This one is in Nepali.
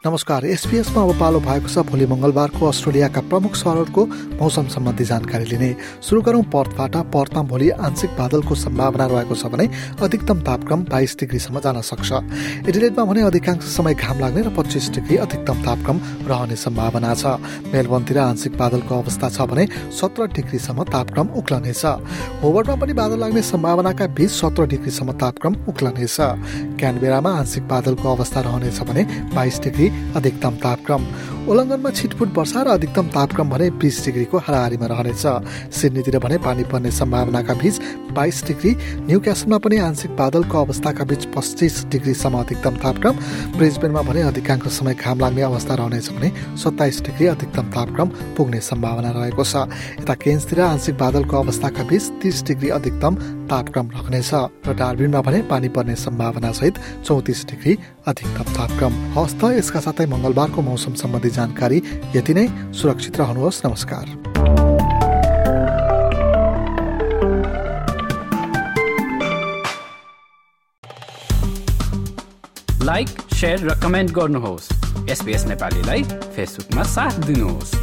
नमस्कार एसपिएसमा अब पालो भएको छ। भोलि मङ्गलबारको अस्ट्रेलियाका प्रमुख सहरहरूको मौसम सम्बन्धी जानकारी लिने। सुरु गरौँ पर्थबाट। पर्थमा भोलि आंशिक बादलको सम्भावना रहेको छ भने अधिकतम तापक्रम बाइस डिग्रीसम्म जान सक्छ। एडिलेटमा भने अधिकांश समय घाम लाग्ने र पच्चिस डिग्री अधिकतम तापक्रम रहने सम्भावना छ। मेलबनतिर आंशिक बादलको अवस्था छ भने सत्र डिग्रीसम्म तापक्रम उक्लनेछ। होवर्डमा पनि बादल लाग्ने सम्भावनाका बीच सत्र डिग्रीसम्म तापक्रम उक्लनेछ। क्यानबेरामा आंशिक बादलको अवस्था रहनेछ भने बाइस डिग्री अधिकतम तापक्रम। उल्लङ्घनमा छिटफुट वर्षा र अधिकतम तापक्रम भने बिस डिग्रीको हाराहारीमा रहनेछ। सिडनीतिर भने पानी पर्ने सम्भावनाका बीच बाइस डिग्री न्यू क्यासलमा पनि आंशिक बादलको अवस्थाका बीच पच्चिस डिग्रीसम्म अधिकतम तापक्रम ब्रिजबेनमा भने अधिकांश समय घाम लाग्ने अवस्था रहनेछ भने सत्ताइस डिग्री अधिकतम तापक्रम पुग्ने सम्भावना रहेको छ। यता केन्सतिर आंशिक बादलको अवस्थाका बीच तिस डिग्री अधिकतम तापक्रम रहनेछ र डार्बिनमा भने पानी पर्ने सम्भावना सहित चौतिस डिग्री अधिकतम तापक्रम। हस्त यसका साथै मङ्गलबारको मौसम सम्बन्धी जानकारी यति नै। सुरक्षित रहनुहोस्। नमस्कार। लाइक र कमेन्ट गर्नुहोस्। एसपिएस नेपालीलाई फेसबुकमा साथ दिनुहोस्।